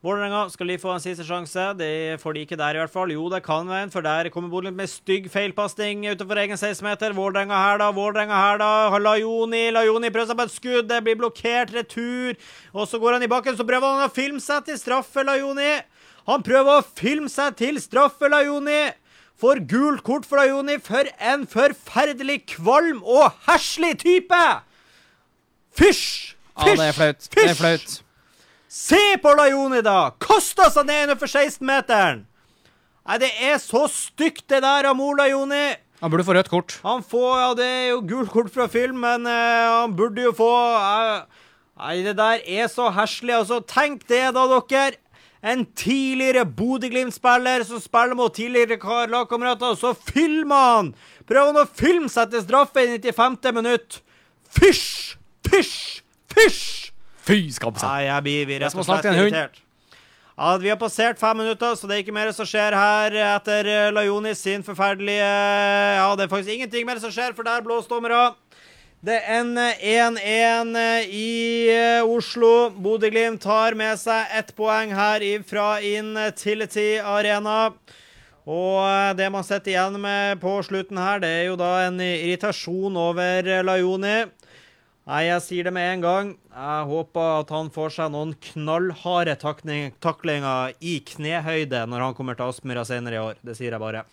Vålerenga, skal de få en siste sjanse? Det får de ikke der, i hvert fall. Jo, det kan være en, for der kommer Bodø med stygg feilpasning utenfor egen 16-meter. Vålerenga her, da. Vålerenga her, da. Lajoni. Lajoni prøver seg på et skudd. Det blir blokkert. Retur. Og så går han i bakken, så prøver han å filme seg til straffe, Lajoni. Han prøver å filme seg til straffe, Lajoni. Får gult kort for Lajoni for en forferdelig kvalm og heslig type! Fysj! Ja, det er flaut. Det er flaut. Se på Lajoni, da! Kosta seg ned innenfor 16-meteren! Nei, det er så stygt, det der av Mola Lajoni. Han burde få rødt kort. Han får Ja, det er jo gult kort fra film, men uh, han burde jo få uh, Nei, det der er så heslig. Altså, tenk det, da, dere. En tidligere Bodø-Glimt-spiller som spiller mot tidligere lagkamerater, og så filmer han! Prøver han å filme seg til straffe i 95. minutt? Fysj! Fysj! Fy skam seg. Nei, jeg blir rett og slett irritert. Ja, Vi har passert fem minutter, så det er ikke mer som skjer her etter eh, Lajonis sin forferdelige Ja, det er faktisk ingenting mer som skjer, for der blås dommere. Det ender 1-1 i eh, Oslo. Bodø-Glimt tar med seg ett poeng her fra Intility Arena. Og eh, det man sitter igjen med på slutten her, det er jo da en irritasjon over eh, Lajoni. Nei, jeg sier det med en gang. Jeg håper at han får seg noen knallharde taklinger i knehøyde når han kommer til Aspmyra senere i år. Det sier jeg bare.